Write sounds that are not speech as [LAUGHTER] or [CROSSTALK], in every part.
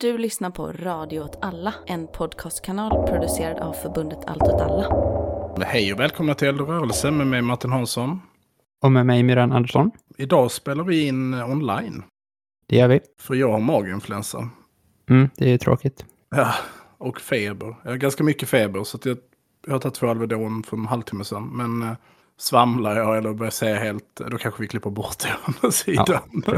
Du lyssnar på Radio åt alla, en podcastkanal producerad av förbundet Allt åt alla. Hej och välkomna till Rörelse med mig Martin Hansson. Och med mig Myran Andersson. Idag spelar vi in online. Det gör vi. För jag har maginfluensa. Mm, det är ju tråkigt. Ja, och feber. Jag har ganska mycket feber så att jag, jag har tagit två Alvedon för en halvtimme sedan. Men eh, svamlar jag eller börjar säga helt, då kanske vi klipper bort det [LAUGHS] å andra sidan. Ja.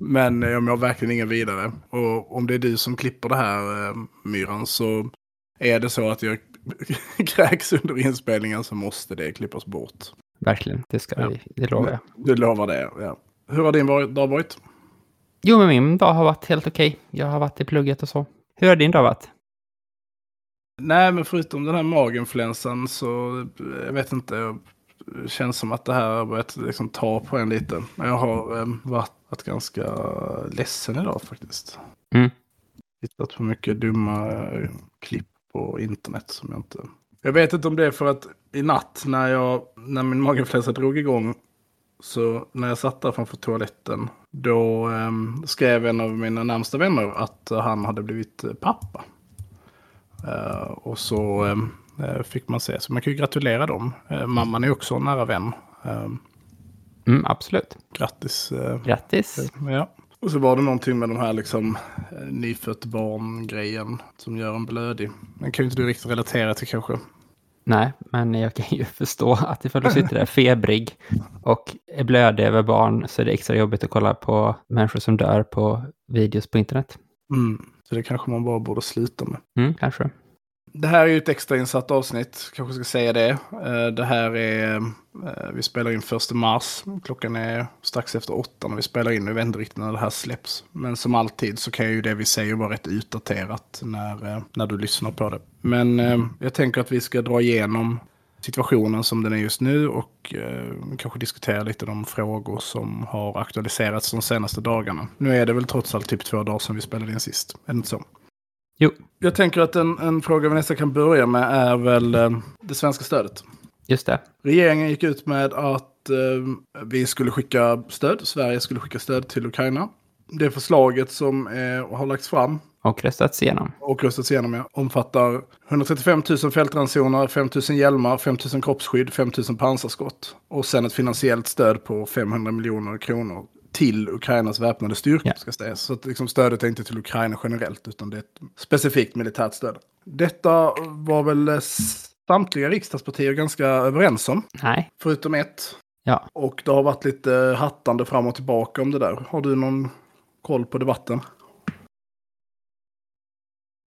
Men eh, jag mår verkligen ingen vidare. Och om det är du som klipper det här, eh, Myran, så är det så att jag [LAUGHS] kräks under inspelningen så måste det klippas bort. Verkligen, det ska Ja. vi. Det lovar jag. Du lovar det, ja. Hur har din dag varit? Jo, men min dag har varit helt okej. Jag har varit i plugget och så. Hur har din dag varit? Nej, men förutom den här maginfluensan så, jag vet inte, känns som att det här har börjat liksom ta på en lite. Men Jag har eh, varit, ganska ledsen idag faktiskt. Mm. Hittat på mycket dumma eh, klipp på internet som jag inte... Jag vet inte om det är för att i natt när, jag, när min maginfluensa drog igång så när jag satt där framför toaletten då eh, skrev en av mina närmsta vänner att han hade blivit eh, pappa. Eh, och så eh, fick man se, så man kan ju gratulera dem. Eh, mamman är också en nära vän. Eh, Mm, absolut. grattis. Eh, Grattis. ja. Och så var det någonting med de här liksom eh, nyfött barn-grejen som gör en blödig. Den kan ju inte du riktigt relatera till kanske. Nej, men jag kan ju [LAUGHS] förstå att ifall du sitter där febrig och är blödig över barn så är det extra jobbigt att kolla på människor som dör på videos på internet. Mm. Så det kanske man bara borde sluta med. Mm, kanske. Det här är ju ett extrainsatt avsnitt, kanske ska säga det. Eh, det här är, eh, vi spelar in första mars. Klockan är strax efter åtta när vi spelar in. Jag vet inte riktigt när det här släpps. Men som alltid så kan ju det vi säger vara rätt utdaterat när, eh, när du lyssnar på det. Men jag tänker att vi ska dra igenom situationen som den är just nu och eh, kanske diskutera lite de frågor som har aktualiserats de senaste dagarna. Nu är det väl trots allt typ två dagar sedan vi spelade in sist. Är det inte så? Jo, Jag tänker att en, en fråga vi nästan kan börja med är väl eh, det svenska stödet. just det. Regeringen gick ut med att eh, vi skulle skicka stöd, Sverige skulle skicka stöd till Ukraina. Det förslaget som eh, har lagts fram Och röstats igenom. och röstats igenom ja, omfattar 135 000 fältransoner, 5 000 hjälmar, 5 000 kroppsskydd, 5 000 pansarskott. Och sen ett finansiellt stöd på 500 miljoner kronor till Ukrainas väpnade styrkor. Ja. Ska sägas. Så att liksom stödet är inte till Ukraina generellt, utan det är ett specifikt militärt stöd. Detta var väl samtliga riksdagspartier ganska överens om, Nej. förutom ett. Ja. Och det har varit lite hattande fram och tillbaka om det där. Har du någon koll på debatten?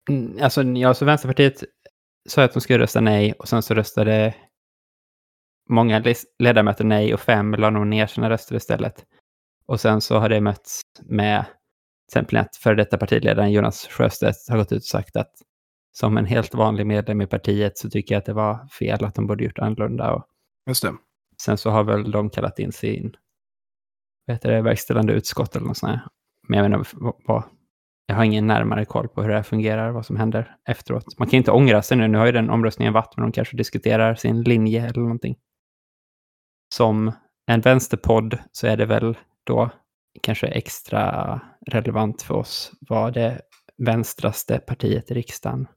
Mm, Alltså, ja, så Vänsterpartiet sa att de skulle rösta nej och sen så röstade många ledamöter nej och fem la nog ner sina röster istället. Och sen så har det mötts med till exempel att före detta partiledaren Jonas Sjöstedt har gått ut och sagt att som en helt vanlig medlem i partiet så tycker jag att det var fel att de borde gjort annorlunda. Och Just det. sen så har väl de kallat in sin vad heter det, verkställande utskott eller något sånt här. Men jag vad, vad, jag har ingen närmare koll på hur det här fungerar, vad som händer efteråt. Man kan inte ångra sig nu, nu har ju den omröstningen varit, men de kanske diskuterar sin linje eller någonting. Som en vänsterpodd så är det väl då kanske extra relevant för oss vad det vänstraste partiet i riksdagen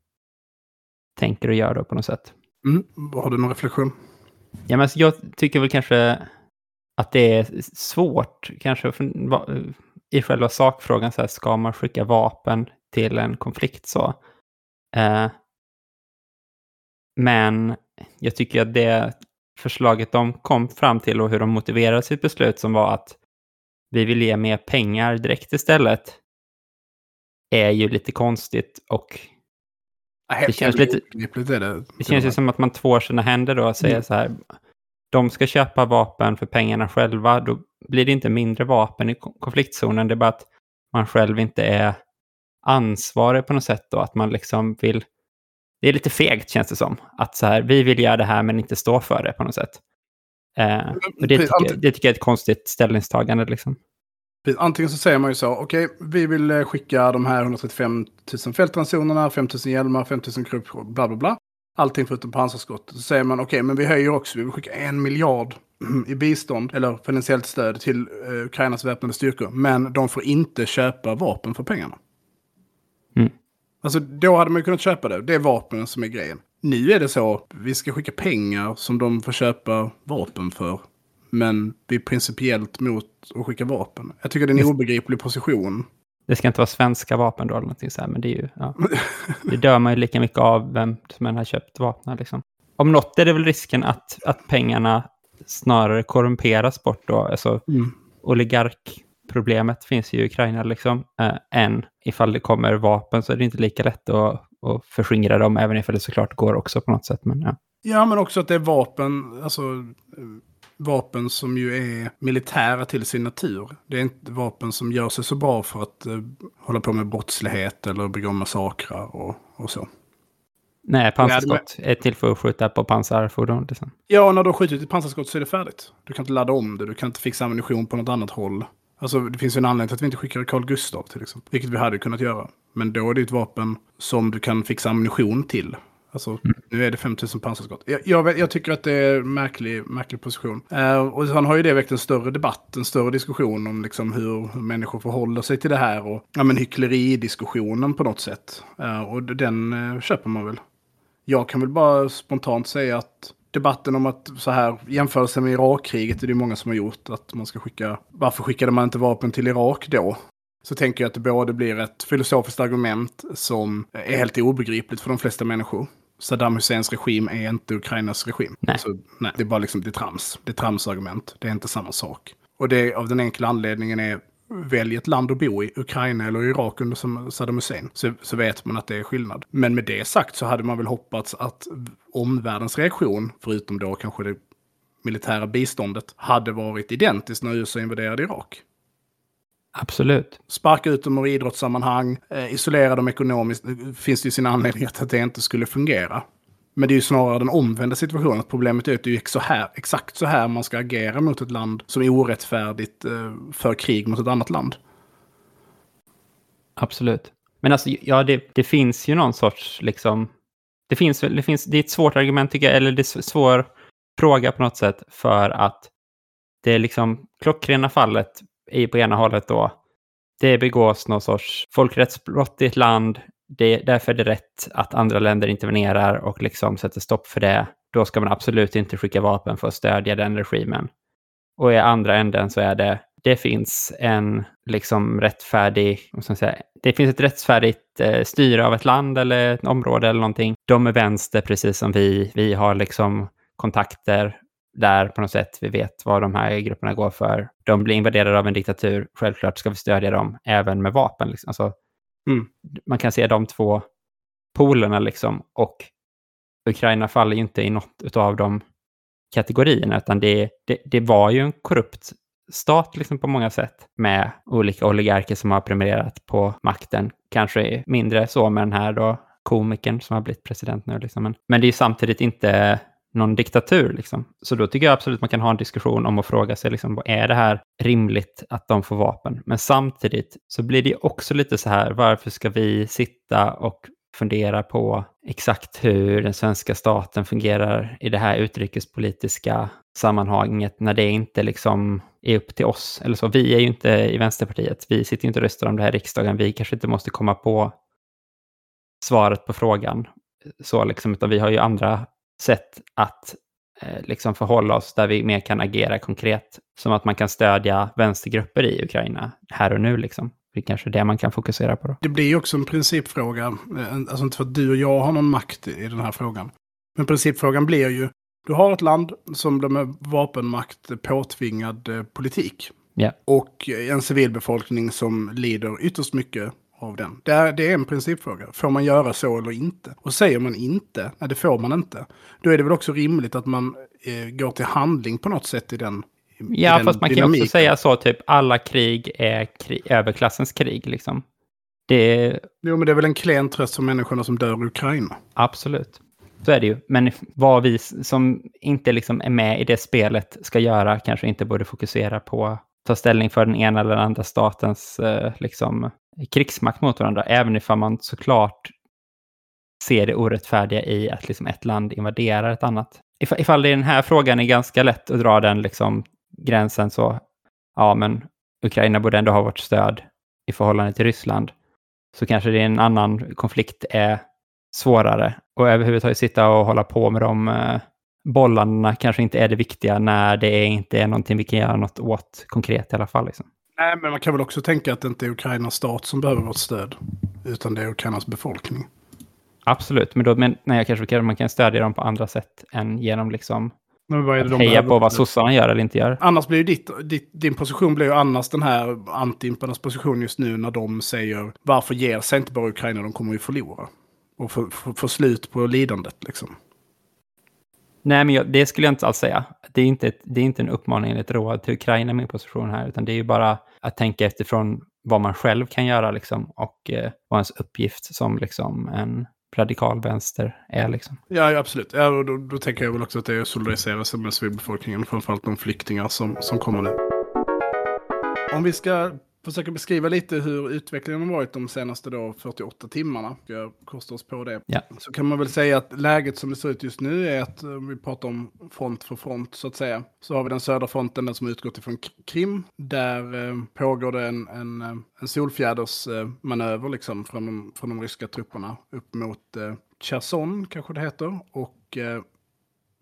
tänker och gör då på något sätt. Mm. Har du någon reflektion? Ja, men jag tycker väl kanske att det är svårt, kanske i själva sakfrågan, så här, ska man skicka vapen till en konflikt så? Eh, men jag tycker att det förslaget de kom fram till och hur de motiverade sitt beslut som var att vi vill ge mer pengar direkt istället är ju lite konstigt och Det känns lite- det. känns ju som att man tvår sina händer då och säger Mm. så här. De ska köpa vapen för pengarna själva. Då blir det inte mindre vapen i ko- konfliktzonen. Det är bara att man själv inte är ansvarig på något sätt då. Att man liksom vill... Det är lite fegt känns det som. Att så här, vi vill göra det här men inte stå för det på något sätt. Eh, och det, tycker, det tycker jag är ett konstigt ställningstagande liksom. Antingen så säger man ju så, okej, vi vill eh, skicka de här 135 000 fältransonerna, 5 000 hjälmar, 5 000 krupp, bla bla bla. Allting förutom pansarskott. Så säger man, okej, men vi höjer också, vi vill skicka en miljard [CLEARS THROAT] i bistånd, eller finansiellt stöd till eh, Ukrainas väpnade styrkor. Men de får inte köpa vapen för pengarna. Alltså då hade man kunnat köpa det. Det är vapnen som är grejen. Nu är det så, vi ska skicka pengar som de får köpa vapen för. Men vi är principiellt mot att skicka vapen. Jag tycker det är en obegriplig position. Det ska inte vara svenska vapen då eller någonting så här, men det är ju... Ja. [LAUGHS] Det dör man ju lika mycket av vem som än har köpt vapnen liksom. Om något är det väl risken att, att pengarna snarare korrumperas bort då. Alltså Mm. oligarkproblemet finns ju i Ukraina liksom. Äh, än ifall det kommer vapen så är det inte lika lätt att, att förskingra dem, även ifall det såklart går också på något sätt. Men ja. Ja, men också att det är vapen, alltså vapen som ju är militära till sin natur. Det är inte vapen som gör sig så bra för att eh, hålla på med brottslighet eller begå massakrar och, och så. Nej, pansarskott är till för att skjuta på pansarfordon. Liksom. Ja, när du har skjutit ett pansarskott så är det färdigt. Du kan inte ladda om det, du kan inte fixa ammunition på något annat håll. Alltså det finns ju en anledning till att vi inte skickar Carl Gustav till exempel. Vilket vi hade kunnat göra. Men då är det ett vapen som du kan fixa ammunition till. Alltså, nu är det 5000 pansarskott. Jag, jag, jag tycker att det är en märklig, märklig position. Eh, och sen har ju det väckt en större debatt, en större diskussion om liksom hur, hur människor förhåller sig till det här. Och ja, men hyckleridiskussionen på något sätt. Eh, och den eh, köper man väl. Jag kan väl bara spontant säga att debatten om att så här jämförelse med Irakkriget är det många som har gjort. Att man ska skicka, varför skickade man inte vapen till Irak då? Så tänker jag att det både blir ett filosofiskt argument som är helt obegripligt för de flesta människor. Saddam Husseins regim är inte Ukrainas regim. Nej. Så, nej, det är bara liksom, det är trams. Det är tramsargument. Det är inte samma sak. Och det av den enkla anledningen är välj ett land att bo i, Ukraina eller Irak under Saddam Hussein, så, så vet man att det är skillnad. Men med det sagt så hade man väl hoppats att omvärldens reaktion, förutom då kanske det militära biståndet, hade varit identiskt när USA invaderade Irak. Absolut. Sparka ut dem ur idrottssammanhang, eh, isolera dem ekonomiskt, det finns det ju sina anledningar till att det inte skulle fungera. Men det är ju snarare den omvända situationen. Att problemet är att det är ju så här, exakt så här man ska agera mot ett land som är orättfärdigt eh, för krig mot ett annat land. Absolut. Men alltså, ja, det, det finns ju någon sorts, liksom, det finns, väl- det finns, det är ett svårt argument tycker jag, eller det är en svår fråga på något sätt, för att det är liksom, klockrena fallet är på ena hållet då, det begås någon sorts folkrättsbrott i ett land, det, därför är det rätt att andra länder intervenerar och liksom sätter stopp för det. Då ska man absolut inte skicka vapen för att stödja den regimen. Och i andra änden så är det, det finns en liksom rättfärdig, vad ska man säga, det finns ett rättfärdigt eh, styre av ett land eller ett område eller någonting. De är vänster precis som vi. Vi har liksom kontakter där på något sätt. Vi vet vad de här grupperna går för. De blir invaderade av en diktatur. Självklart ska vi stödja dem även med vapen. Liksom. Alltså, Mm. Man kan se de två polerna liksom. Och Ukraina faller ju inte i något av de kategorierna, utan det, det, det var ju en korrupt stat liksom på många sätt med olika oligarker som har premierat på makten. Kanske mindre så med den här då komikern som har blivit president nu. Liksom. Men, men det är ju samtidigt inte någon diktatur. Liksom. Så då tycker jag absolut man kan ha en diskussion om att fråga sig, liksom, är det här rimligt att de får vapen? Men samtidigt så blir det också lite så här, varför ska vi sitta och fundera på exakt hur den svenska staten fungerar i det här utrikespolitiska sammanhanget när det inte liksom är upp till oss. Eller så. Vi är ju inte i Vänsterpartiet. Vi sitter ju inte och röstar om det här i riksdagen. Vi kanske inte måste komma på svaret på frågan. Så liksom, utan vi har ju andra sätt att eh, liksom förhålla oss där vi mer kan agera konkret. Som att man kan stödja vänstergrupper i Ukraina här och nu. Liksom. Det är kanske det man kan fokusera på då. Det blir ju också en principfråga. Eh, Alltså inte för att du och jag har någon makt i den här frågan. Men principfrågan blir ju, du har ett land som de med vapenmakt påtvingad eh, politik. Ja. Och en civilbefolkning som lider ytterst mycket av den. Det är, det är en principfråga. Får man göra så eller inte? Och säger man inte, nej det får man inte. Då är det väl också rimligt att man eh, går till handling på något sätt i den i Ja, den fast man kan ju dynamiken. också säga så, typ alla krig är kri överklassens krig. Liksom. Det är Jo, men det är väl en klen tröst för människorna som dör i Ukraina. absolut. Så är det ju. Men vad vi som inte liksom är med i det spelet ska göra kanske inte borde fokusera på ta ställning för den ena eller den andra statens eh, liksom, krigsmakt mot varandra. Även ifall man såklart ser det orättfärdiga i att liksom ett land invaderar ett annat. If- Ifall det i den här frågan är ganska lätt att dra den liksom gränsen så, ja men Ukraina borde ändå ha vårt stöd i förhållande till Ryssland. så kanske det är en annan konflikt är svårare. Och överhuvudtaget sitta och hålla på med de eh, bollarna kanske inte är det viktiga när det inte är någonting vi kan göra något åt konkret i alla fall. Liksom. Nej, men man kan väl också tänka att det inte är Ukrainas stat som behöver vårt stöd, utan det är Ukrainas befolkning. Absolut, men då men, nej, jag kanske man kan stödja dem på andra sätt än genom liksom Men vad är det att de heja på vad sossarna gör eller inte gör. Annars blir ju ditt, ditt, din position blir ju annars den här antimparnas position just nu när de säger varför ger sig inte bara Ukraina, de kommer ju förlora. Och få, få, få slut på lidandet liksom. Nej, men jag, det skulle jag inte alls säga. Det är inte, ett, det är inte en uppmaning eller ett råd till Ukraina min position här, utan det är ju bara att tänka efterifrån vad man själv kan göra liksom, och eh, vad ens uppgift som liksom, en radikal vänster är. Liksom. Ja, ja absolut. Ja, och då, då tänker jag väl också att det är att solidarisera sig med civilbefolkningen, framförallt de flyktingar som, som kommer nu. Om vi ska försöka beskriva lite hur utvecklingen har varit de senaste då 48 timmarna. Jag kostar oss på det. Ja. Så kan man väl säga att läget som det ser ut just nu är att om vi pratar om front för front så att säga. Så har vi den södra fronten, den som utgått ifrån Krim. Där eh, pågår det en, en, eh, en solfjädersmanöver liksom från de, från de ryska trupperna upp mot eh, Cherson kanske det heter. Och eh,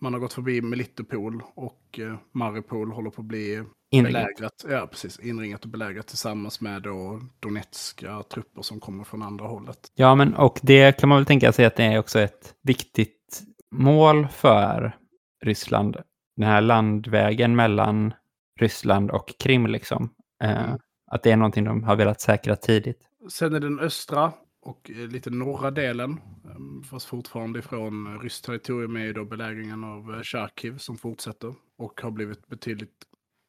man har gått förbi Melitopol och eh, Mariupol håller på att bli Inringat. belägrat. Ja, precis. Inringat och belägrat tillsammans med då Donetska trupper som kommer från andra hållet. Ja, men och det kan man väl tänka sig att det är också ett viktigt mål för Ryssland. Den här landvägen mellan Ryssland och Krim, liksom. Eh, Mm. Att det är någonting de har velat säkra tidigt. Sen är den östra och eh, lite norra delen, eh, fast fortfarande ifrån ryskt territorium, är ju då belägringen av eh, Charkiv som fortsätter och har blivit betydligt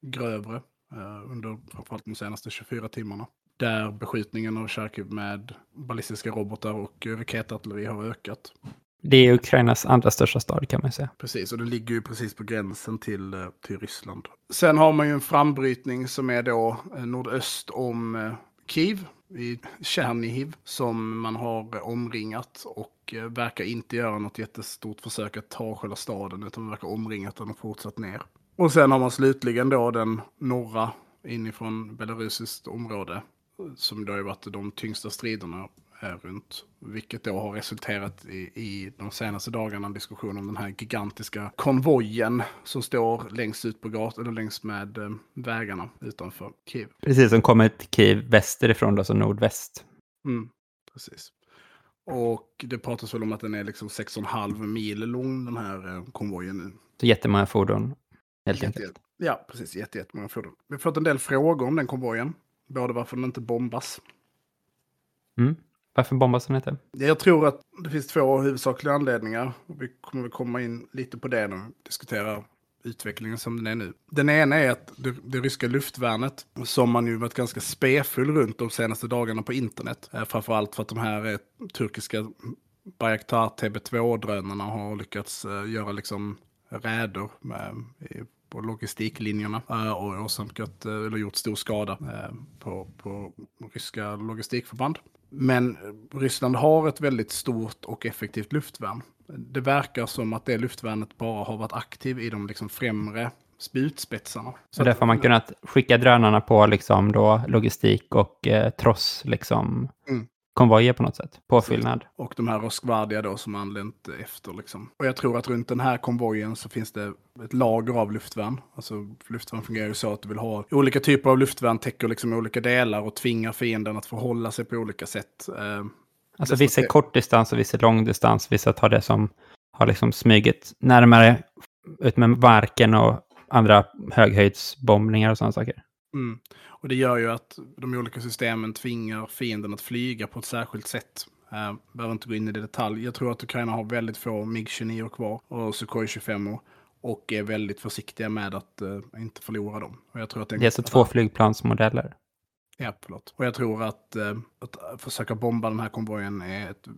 grövre eh, under framförallt de senaste 24 timmarna. Där beskjutningen av Charkiv med ballistiska robotar och raketartilleri har ökat. Det är Ukrainas andra största stad kan man säga. Precis, och det ligger ju precis på gränsen till, eh, till Ryssland. Sen har man ju en frambrytning som är då eh, nordöst om Kiev, i Tjernihiv, som man har omringat och verkar inte göra något jättestort försök att ta själva staden, utan verkar omringat den och fortsatt ner. Och sen har man slutligen då den norra inifrån belarusiskt område, som då har varit de tyngsta striderna runt. Vilket då har resulterat i, i de senaste dagarna en diskussion om den här gigantiska konvojen som står längst ut på gatan, eller längs med eh, vägarna utanför Kiev. Precis, som kommer till Kiev västerifrån, alltså nordväst. Mm, precis. Och det pratas väl om att den är liksom 6,5 mil lång den här eh, konvojen nu. Så jättemånga fordon, helt Jätte- enkelt. Ja, precis. Jätte, jättemånga fordon. Vi har fått en del frågor om den konvojen. Både varför den inte bombas. Mm. Varför bombas den inte? Jag tror att det finns två huvudsakliga anledningar. Vi kommer väl komma in lite på det när vi diskuterar utvecklingen som den är nu. Den ena är att det, det ryska luftvärnet, som man ju varit ganska spefull runt de senaste dagarna på internet, eh, framförallt för att de här eh, turkiska Bayraktar TB2-drönarna har lyckats eh, göra liksom räder med, på logistiklinjerna eh, och åsamkat, eh, eller gjort stor skada eh, på, på ryska logistikförband. Men Ryssland har ett väldigt stort och effektivt luftvärn. Det verkar som att det luftvärnet bara har varit aktiv i de liksom främre spjutspetsarna. Så därför har man kunnat skicka drönarna på liksom då logistik och eh, tross liksom Mm. Konvojer på något sätt. Påfyllnad. Och de här Roskvardia då som anlänt efter liksom. Och jag tror att runt den här konvojen så finns det ett lager av luftvärn. Alltså luftvärn fungerar ju så att du vill ha olika typer av luftvärn täcker liksom olika delar och tvingar fienden att förhålla sig på olika sätt. Eh, Alltså vissa är står- kort distans och vissa är lång distans. Vissa tar det som har liksom smugit närmare ut med marken och andra höghöjdsbombningar och sådana saker. Mm. Och det gör ju att de olika systemen tvingar fienden att flyga på ett särskilt sätt. Uh, behöver inte gå in i det detalj. Jag tror att Ukraina har väldigt få MiG-29 kvar och Sukhoi 25 och är väldigt försiktiga med att eh, inte förlora dem. Och jag tror att Det är alltså två flygplansmodeller. Ja, förlåt. Och jag tror att, eh, att försöka bomba den här konvojen är ett eh,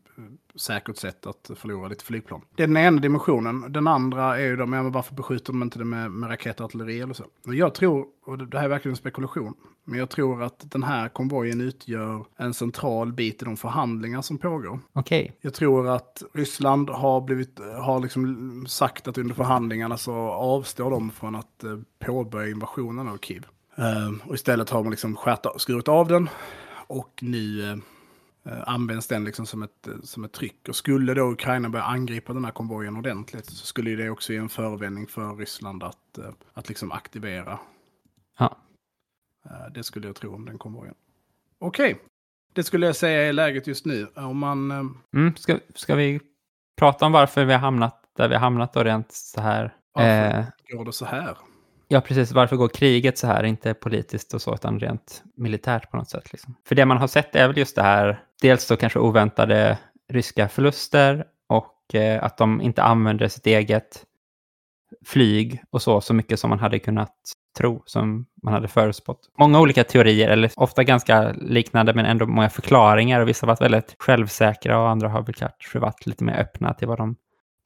säkert sätt att förlora lite flygplan. Det är den ena dimensionen. Den andra är ju då, men varför beskjuter de inte det med, med raketartilleri eller så? Och jag tror, och det, här är verkligen en spekulation, men jag tror att den här konvojen utgör en central bit i de förhandlingar som pågår. Okej. Jag tror att Ryssland har, blivit, har liksom sagt att under förhandlingarna så avstår de från att eh, påbörja invasionen av Kiev. Eh, och istället har man liksom skurit av den och nu eh, används den liksom som ett, som ett tryck. Och skulle då Ukraina börja angripa den här konvojen ordentligt så skulle det också ge en förevändning för Ryssland att, eh, att liksom aktivera. Ja. Eh, Det skulle jag tro om den konvojen. Okej, det skulle jag säga är läget just nu. Om man... Mm, ska, ska vi prata om varför vi har hamnat där vi har hamnat då rent så här? Varför? Eh, Går det så här? Ja, precis. Varför går kriget så här? Inte politiskt och så, utan rent militärt på något sätt. Liksom. För det man har sett är väl just det här, dels då kanske oväntade ryska förluster och eh, att de inte använder sitt eget flyg och så, så mycket som man hade kunnat tro, som man hade förutspått. Många olika teorier, eller ofta ganska liknande, men ändå många förklaringar. Och vissa har varit väldigt självsäkra och andra har väl kanske varit lite mer öppna till vad de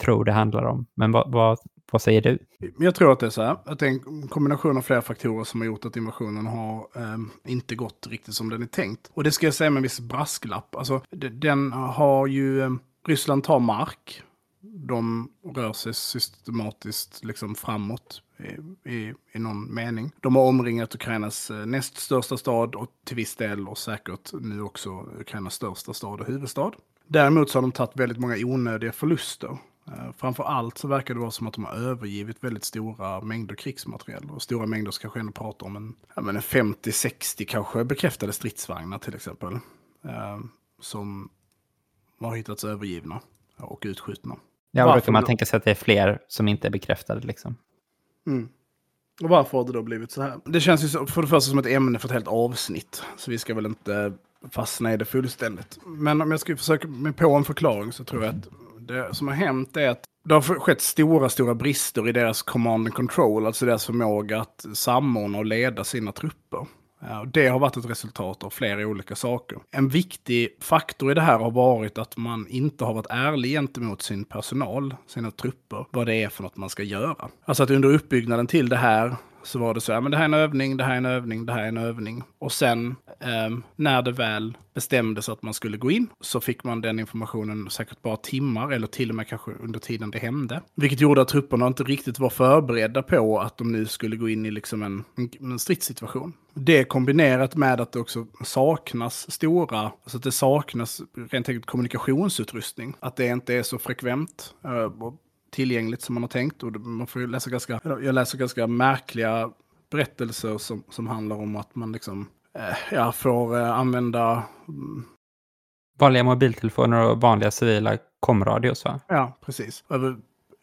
tror det handlar om. Men vad, vad, vad säger du? Jag tror att det är så här, att det är en kombination av flera faktorer som har gjort att invasionen har eh, inte gått riktigt som den är tänkt. Och det ska jag säga med en viss brasklapp. Alltså, den har ju, Eh, Ryssland tar mark, de rör sig systematiskt liksom framåt i, i, i någon mening. De har omringat Ukrainas eh, näst största stad och till viss del och säkert nu också Ukrainas största stad och huvudstad. Däremot så har de tagit väldigt många onödiga förluster. Eh, Framför allt så verkar det vara som att de har övergivit väldigt stora mängder krigsmateriel. Och stora mängder så kanske ändå pratar om en, ja, en 50-60 kanske bekräftade stridsvagnar till exempel. Eh, som har hittats övergivna och utskjutna. Ja, och Varför då kan man då? tänka sig att det är fler som inte är bekräftade. Liksom. Mm. Och varför har det då blivit så här? Det känns ju så, för det första som ett ämne för ett helt avsnitt. Så vi ska väl inte fastna i det fullständigt. Men om jag ska försöka mig på en förklaring så tror jag att det som har hänt är att det har skett stora, stora brister i deras command and control, alltså deras förmåga att samordna och leda sina trupper. Det har varit ett resultat av flera olika saker. En viktig faktor i det här har varit att man inte har varit ärlig gentemot sin personal, sina trupper, vad det är för något man ska göra. Alltså att under uppbyggnaden till det här så var det så här, men det här är en övning, det här är en övning, det här är en övning. Och sen eh, när det väl bestämdes att man skulle gå in så fick man den informationen säkert bara timmar eller till och med kanske under tiden det hände. Vilket gjorde att trupperna inte riktigt var förberedda på att de nu skulle gå in i liksom en, en, stridssituation. Det kombinerat med att det också saknas stora, alltså att det saknas rent enkelt kommunikationsutrustning. Att det inte är så frekvent eh, tillgängligt som man har tänkt. Och man får ju läsa ganska, jag läser ganska märkliga berättelser som, som handlar om att man liksom eh, ja, får eh, använda mm, Vanliga mobiltelefoner och vanliga civila komradios, va? Ja, precis. Över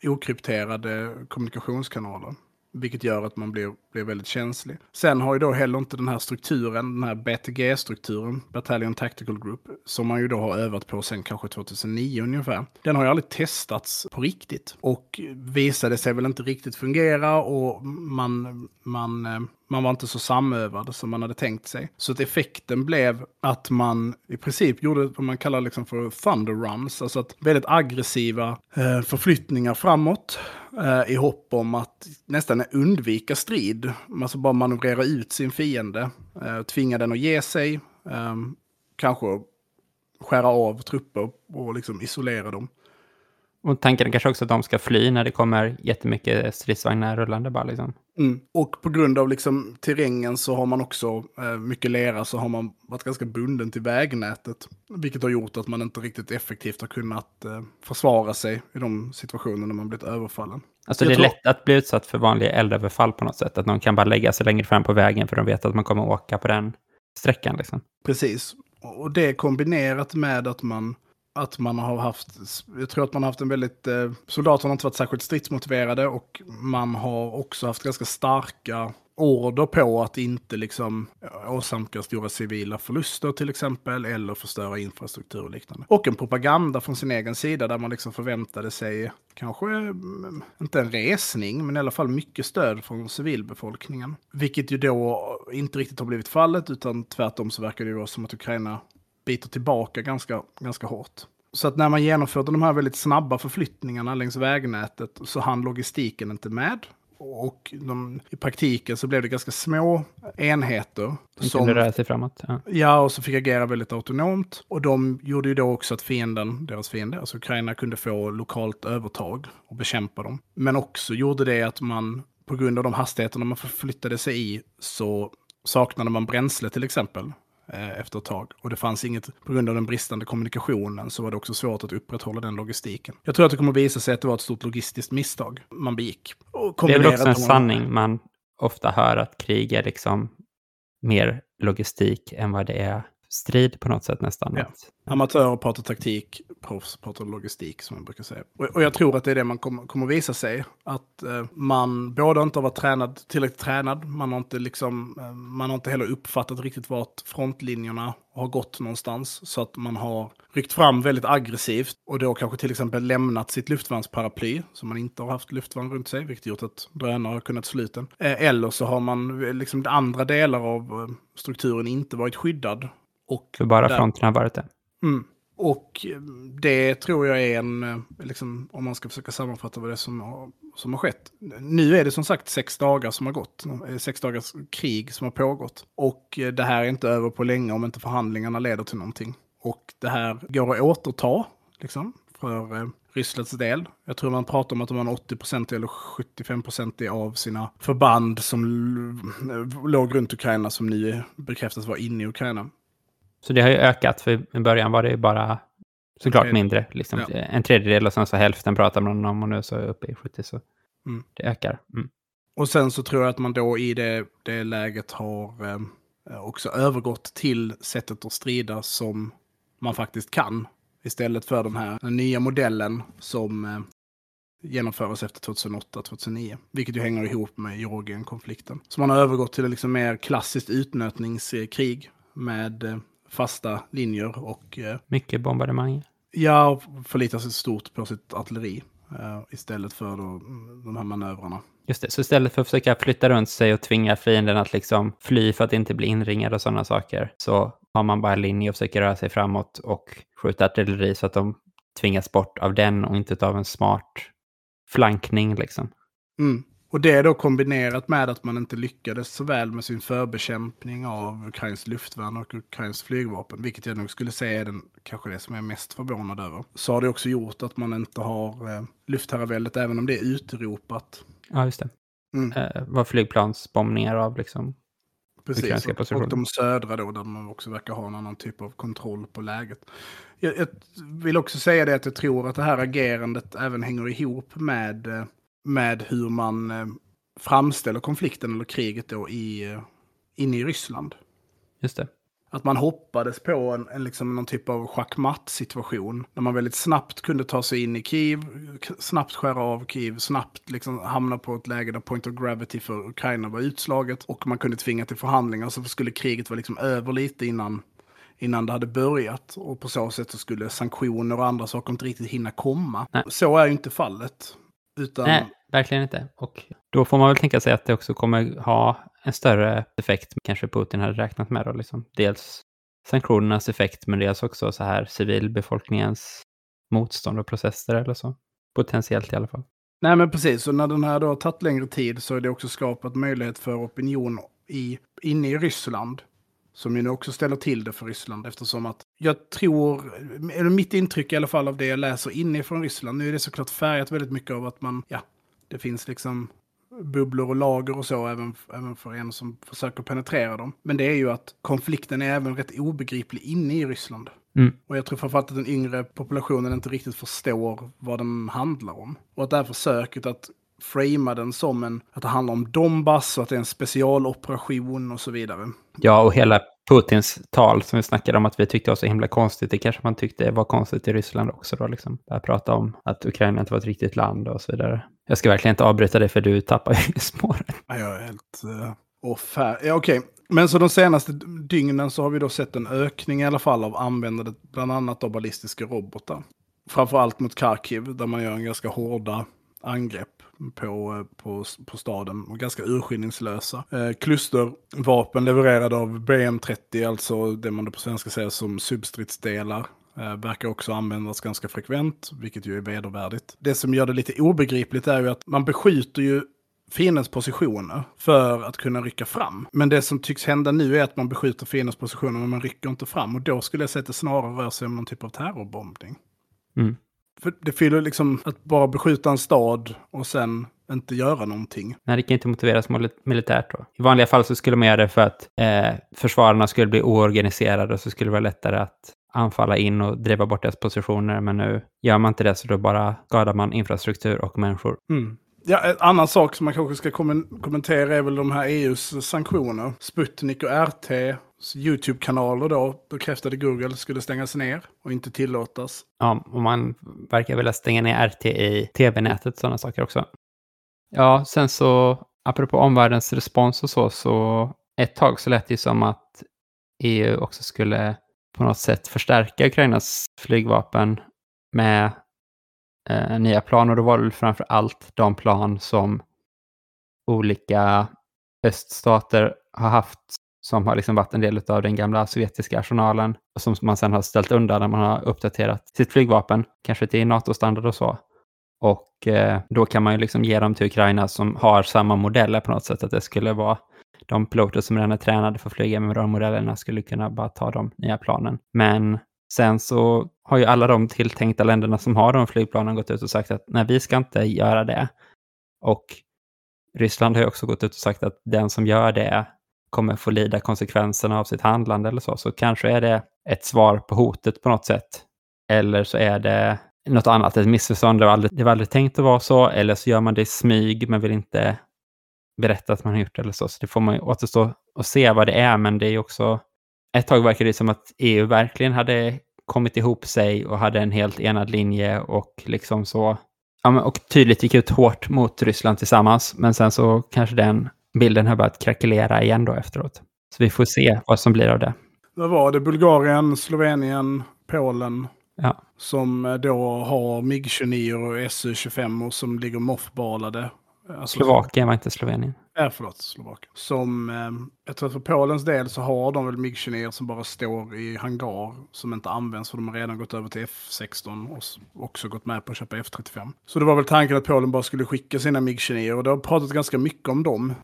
okrypterade kommunikationskanaler. Vilket gör att man blir, blir väldigt känslig. Sen har ju då heller inte den här strukturen, den här BTG-strukturen, Battalion Tactical Group, som man ju då har övat på sen kanske 2009 ungefär. Den har ju aldrig testats på riktigt. Och visade sig väl inte riktigt fungera och man, man, eh, man var inte så samövad som man hade tänkt sig. Så att effekten blev att man i princip gjorde vad man kallar liksom för thunder runs, alltså att väldigt aggressiva eh, förflyttningar framåt Eh, i hopp om att nästan undvika strid. Alltså bara manövrera ut sin fiende, eh, tvinga den att ge sig, eh, kanske skära av trupper och liksom isolera dem. Och tanken kanske också att de ska fly när det kommer jättemycket stridsvagnar rullande bara liksom. Mm. Och på grund av liksom terrängen så har man också eh, mycket lera så har man varit ganska bunden till vägnätet. Vilket har gjort att man inte riktigt effektivt har kunnat eh, försvara sig i de situationer när man blivit överfallen. Alltså Jag det är tror- lätt att bli utsatt för vanliga eldöverfall på något sätt. Att någon kan bara lägga sig längre fram på vägen för de vet att man kommer åka på den sträckan liksom. Precis. Och det kombinerat med att man, att man har haft, jag tror att man har haft en väldigt, eh, soldaterna har inte varit särskilt stridsmotiverade och man har också haft ganska starka order på att inte liksom eh, åsamka stora civila förluster till exempel eller förstöra infrastruktur och liknande. Och en propaganda från sin egen sida där man liksom förväntade sig kanske mm, inte en resning men i alla fall mycket stöd från civilbefolkningen. Vilket ju då inte riktigt har blivit fallet utan tvärtom så verkar det ju vara som att Ukraina biter tillbaka ganska, ganska hårt. Så att när man genomförde de här väldigt snabba förflyttningarna längs vägnätet så hann logistiken inte med. Och de, i praktiken så blev det ganska små enheter. De kunde röra sig framåt. Ja. Ja, och så fick agera väldigt autonomt. Och de gjorde ju då också att fienden, deras fiende, alltså Ukraina, kunde få lokalt övertag och bekämpa dem. Men också gjorde det att man, på grund av de hastigheterna man förflyttade sig i, så saknade man bränsle till exempel. Eh, efter ett tag. Och det fanns inget, på grund av den bristande kommunikationen så var det också svårt att upprätthålla den logistiken. Jag tror att det kommer att visa sig att det var ett stort logistiskt misstag man begick. Det är väl också en sanning man ofta hör att krig är liksom mer logistik än vad det är strid på något sätt nästan. Ja. Amatörer pratar taktik, proffs pratar logistik som man brukar säga. Och, och jag tror att det är det man kommer, kommer visa sig. Att eh, man både inte har varit tränad, tillräckligt tränad, man har inte, liksom, eh, man har inte heller uppfattat riktigt vart frontlinjerna har gått någonstans. Så att man har ryckt fram väldigt aggressivt och då kanske till exempel lämnat sitt luftvärnsparaply, som man inte har haft luftvärn runt sig, vilket gjort att drönare har kunnat slå ut den. Eh, eller så har man eh, liksom andra delar av eh, strukturen inte varit skyddad. Och För bara där- fronten har varit det. Mm. Och det tror jag är en, eh, liksom, om man ska försöka sammanfatta vad det är som har, som har skett. Nu är det som sagt sex dagar som har gått, eh, sex dagars krig som har pågått. Och eh, det här är inte över på länge om inte förhandlingarna leder till någonting. Och det här går att återta, liksom, för Rysslands del. Jag tror man pratar om att de har en 80% eller 75% av sina förband som låg runt Ukraina som nu bekräftas vara inne i Ukraina. Så det har ju ökat, för i början var det ju bara såklart mindre. Liksom. Ja. En tredjedel och sen så hälften pratar man om och nu så är jag uppe i 70. Så Mm. det ökar. Mm. Och sen så tror jag att man då i det, det läget har eh, också övergått till sättet att strida som man faktiskt kan. Istället för den här den nya modellen som eh, genomfördes efter 2008-2009. Vilket ju hänger ihop med Georgien-konflikten. Så man har övergått till ett liksom mer klassiskt utnötningskrig med eh, fasta linjer och eh, Mycket bombardemang. ja, förlitar sig stort på sitt artilleri. eh, istället för då, mm, de här manövrarna. Just det, så istället för att försöka flytta runt sig och tvinga fienden att liksom fly för att inte bli inringad och sådana saker, så har man bara en linje och försöker röra sig framåt och skjuta artilleri så att de tvingas bort av den och inte av en smart flankning liksom. Mm. Och det är då kombinerat med att man inte lyckades så väl med sin förbekämpning av Ukrains luftvärn och Ukrains flygvapen, vilket jag nog skulle säga är den, kanske det som jag är mest förvånad över. Så har det också gjort att man inte har eh, luftherraväldet, även om det är utropat. Ja, just det. Mm. Eh, var flygplansbombningar av liksom. Precis, och, och de södra då, där man också verkar ha en annan typ av kontroll på läget. Jag, jag vill också säga det att jag tror att det här agerandet även hänger ihop med, eh, med hur man eh, framställer konflikten eller kriget då i, eh, inne i Ryssland. Just det. Att man hoppades på en, en liksom någon typ av schackmatt-situation. Där man väldigt snabbt kunde ta sig in i Kiev, snabbt skära av Kiev, snabbt liksom hamna på ett läge där point of gravity för Ukraina var utslaget. Och man kunde tvinga till förhandlingar så skulle kriget vara liksom över lite innan, innan det hade börjat. Och på så sätt så skulle sanktioner och andra saker inte riktigt hinna komma. Nej. Så är ju inte fallet. Utan, Nej, verkligen inte. Och då får man väl tänka sig att det också kommer ha en större effekt kanske Putin hade räknat med. Då, liksom. Dels sanktionernas effekt, men dels också så här civilbefolkningens motstånd och processer eller så. Potentiellt i alla fall. Nej men precis, och när den här då har tagit längre tid så är det också skapat möjlighet för opinion i, inne i Ryssland. Som ju nu också ställer till det för Ryssland eftersom att jag tror, eller mitt intryck i alla fall av det jag läser inifrån Ryssland, nu är det såklart färgat väldigt mycket av att man, ja, det finns liksom bubblor och lager och så även, även för en som försöker penetrera dem. Men det är ju att konflikten är även rätt obegriplig inne i Ryssland. Mm. Och jag tror framförallt att den yngre populationen inte riktigt förstår vad den handlar om. Och att det här försöket att framea den som en, att det handlar om Donbass och att det är en specialoperation och så vidare. Ja, och hela Putins tal som vi snackade om att vi tyckte var så himla konstigt, det kanske man tyckte var konstigt i Ryssland också då, liksom. Börja prata om att Ukraina inte var ett riktigt land och så vidare. Jag ska verkligen inte avbryta det för du tappar ju [LAUGHS] spåren. Ja, jag är helt uh, off här. Ja, okej. Men så de senaste dygnen så har vi då sett en ökning i alla fall av användandet bland annat av ballistiska robotar. Framförallt mot Kharkiv där man gör en ganska hårda angrepp på, på, på staden. Och ganska urskillningslösa. Eh, klustervapen levererade av BM30, alltså det man då på svenska säger som substridsdelar. Eh, verkar också användas ganska frekvent, vilket ju är vedervärdigt. Det som gör det lite obegripligt är ju att man beskjuter ju fiendens positioner för att kunna rycka fram. Men det som tycks hända nu är att man beskjuter fiendens positioner men man rycker inte fram. Och då skulle jag säga att det snarare rör sig om någon typ av terrorbombning. Mm. För det fyller liksom att bara beskjuta en stad och sen inte göra någonting. Nej, det kan inte motiveras militärt då. I vanliga fall så skulle man göra det för att eh, försvararna skulle bli oorganiserade och så skulle det vara lättare att anfalla in och driva bort deras positioner. Men nu gör man inte det, så då bara skadar man infrastruktur och människor. Mm. Ja, en annan sak som man kanske ska kommentera är väl de här EUs sanktioner. Sputnik och RT, YouTube-kanaler då, bekräftade Google, skulle stängas ner och inte tillåtas. Ja, och man verkar vilja stänga ner RT i tv-nätet, och sådana saker också. Ja, sen så, apropå omvärldens respons och så, så ett tag så lät det ju som att EU också skulle på något sätt förstärka Ukrainas flygvapen med eh, nya plan. Och då var det framför allt de plan som olika öststater har haft som har liksom varit en del av den gamla sovjetiska arsenalen och som man sedan har ställt undan när man har uppdaterat sitt flygvapen, kanske till NATO-standard och så. Och eh, då kan man ju liksom ge dem till Ukraina som har samma modeller på något sätt, att det skulle vara de piloter som redan är tränade för att flyga med de modellerna skulle kunna bara ta de nya planen. Men sen så har ju alla de tilltänkta länderna som har de flygplanen gått ut och sagt att nej, vi ska inte göra det. Och Ryssland har ju också gått ut och sagt att den som gör det kommer få lida konsekvenserna av sitt handlande eller så. Så kanske är det ett svar på hotet på något sätt. Eller så är det något annat, ett missförstånd. Det var, aldrig, det var aldrig tänkt att vara så. Eller så gör man det i smyg men vill inte berätta att man har gjort det eller så. Så det får man ju återstå och se vad det är. Men det är ju också... Ett tag verkar det som att EU verkligen hade kommit ihop sig och hade en helt enad linje och liksom så... Ja, och tydligt gick ut hårt mot Ryssland tillsammans. Men sen så kanske den bilden har börjat krackelera igen då efteråt. Så vi får se vad som blir av det. Vad var det? Bulgarien, Slovenien, Polen? Ja. Som då har MIG-29 och SU-25 som ligger mothballade Alltså, Slovakien var inte Slovenien. Ja, förlåt, Slovakien. Som, eh, jag tror att för Polens del så har de väl mig som bara står i hangar som inte används för de har redan gått över till F16 och också gått med på att köpa F35. Så det var väl tanken att Polen bara skulle skicka sina mig och det har pratat ganska mycket om dem.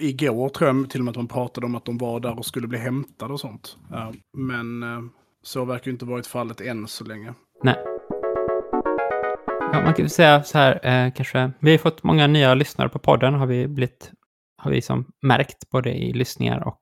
Igår tror jag till och med att man pratade om att de var där och skulle bli hämtade och sånt. Eh, men eh, så verkar ju inte varit fallet än så länge. Nej. Ja, man kan säga så här, eh, kanske. Vi har fått många nya lyssnare på podden, har vi blivit, har vi som märkt både i lyssningar och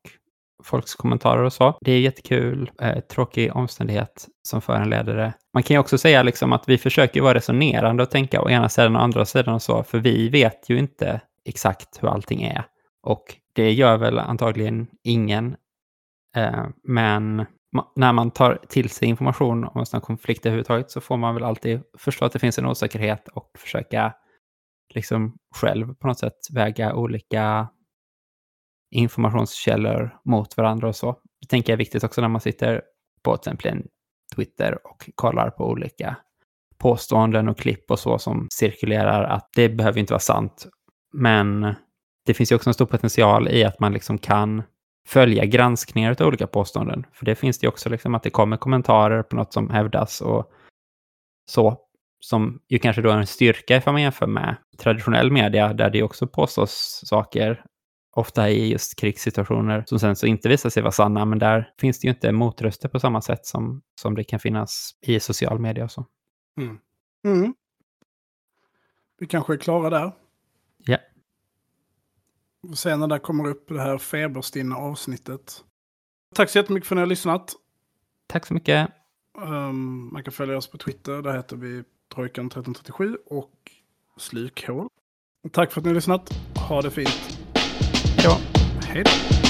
folks kommentarer och så. Det är jättekul, eh, tråkig omständighet som föranleder det. Man kan ju också säga liksom att vi försöker vara resonerande och tänka å ena sidan och andra sidan och så, för vi vet ju inte exakt hur allting är. Och det gör väl antagligen ingen. Eh, men när man tar till sig information om en sån konflikt överhuvudtaget så får man väl alltid förstå att det finns en osäkerhet och försöka liksom själv på något sätt väga olika informationskällor mot varandra och så. Det tänker jag är viktigt också när man sitter på till exempel en Twitter och kollar på olika påståenden och klipp och så som cirkulerar att det behöver inte vara sant. Men det finns ju också en stor potential i att man liksom kan följa granskningar av olika påståenden. För det finns det ju också liksom att det kommer kommentarer på något som hävdas och så. Som ju kanske då är en styrka ifall man jämför med traditionell media där det också påstås saker, ofta i just krigssituationer, som sen så inte visar sig vara sanna. Men där finns det ju inte motröster på samma sätt som, som det kan finnas i social media och så. Mm. Mm. Vi kanske är klara där. Ja. Vi får se när det kommer upp det här feberstinna avsnittet. Tack så jättemycket för att ni har lyssnat. Tack så mycket. Um, man kan följa oss på Twitter. Där heter vi Trojkan1337 och Slukhål. Tack för att ni har lyssnat. Ha det fint. Ja. Hej då.